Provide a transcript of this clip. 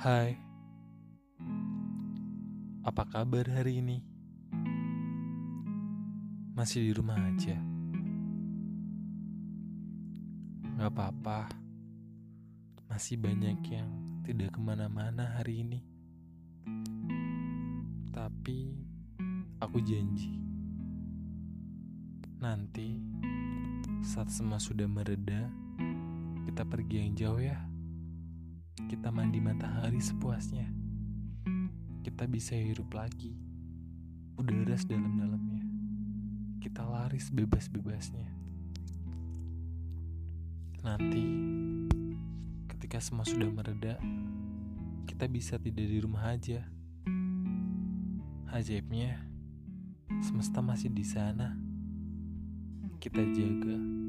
Hai, apa kabar hari ini? Masih di rumah aja? Gak apa-apa, masih banyak yang tidak ke mana-mana hari ini. Tapi, aku janji, nanti saat semua sudah mereda, kita pergi yang jauh ya. Kita mandi matahari sepuasnya. Kita bisa hirup lagi. Udara sedalam-dalamnya. Kita lari sebebas-bebasnya. Nanti, ketika semua sudah mereda, kita bisa tidak di rumah aja. Ajaibnya, semesta masih di sana. Kita jaga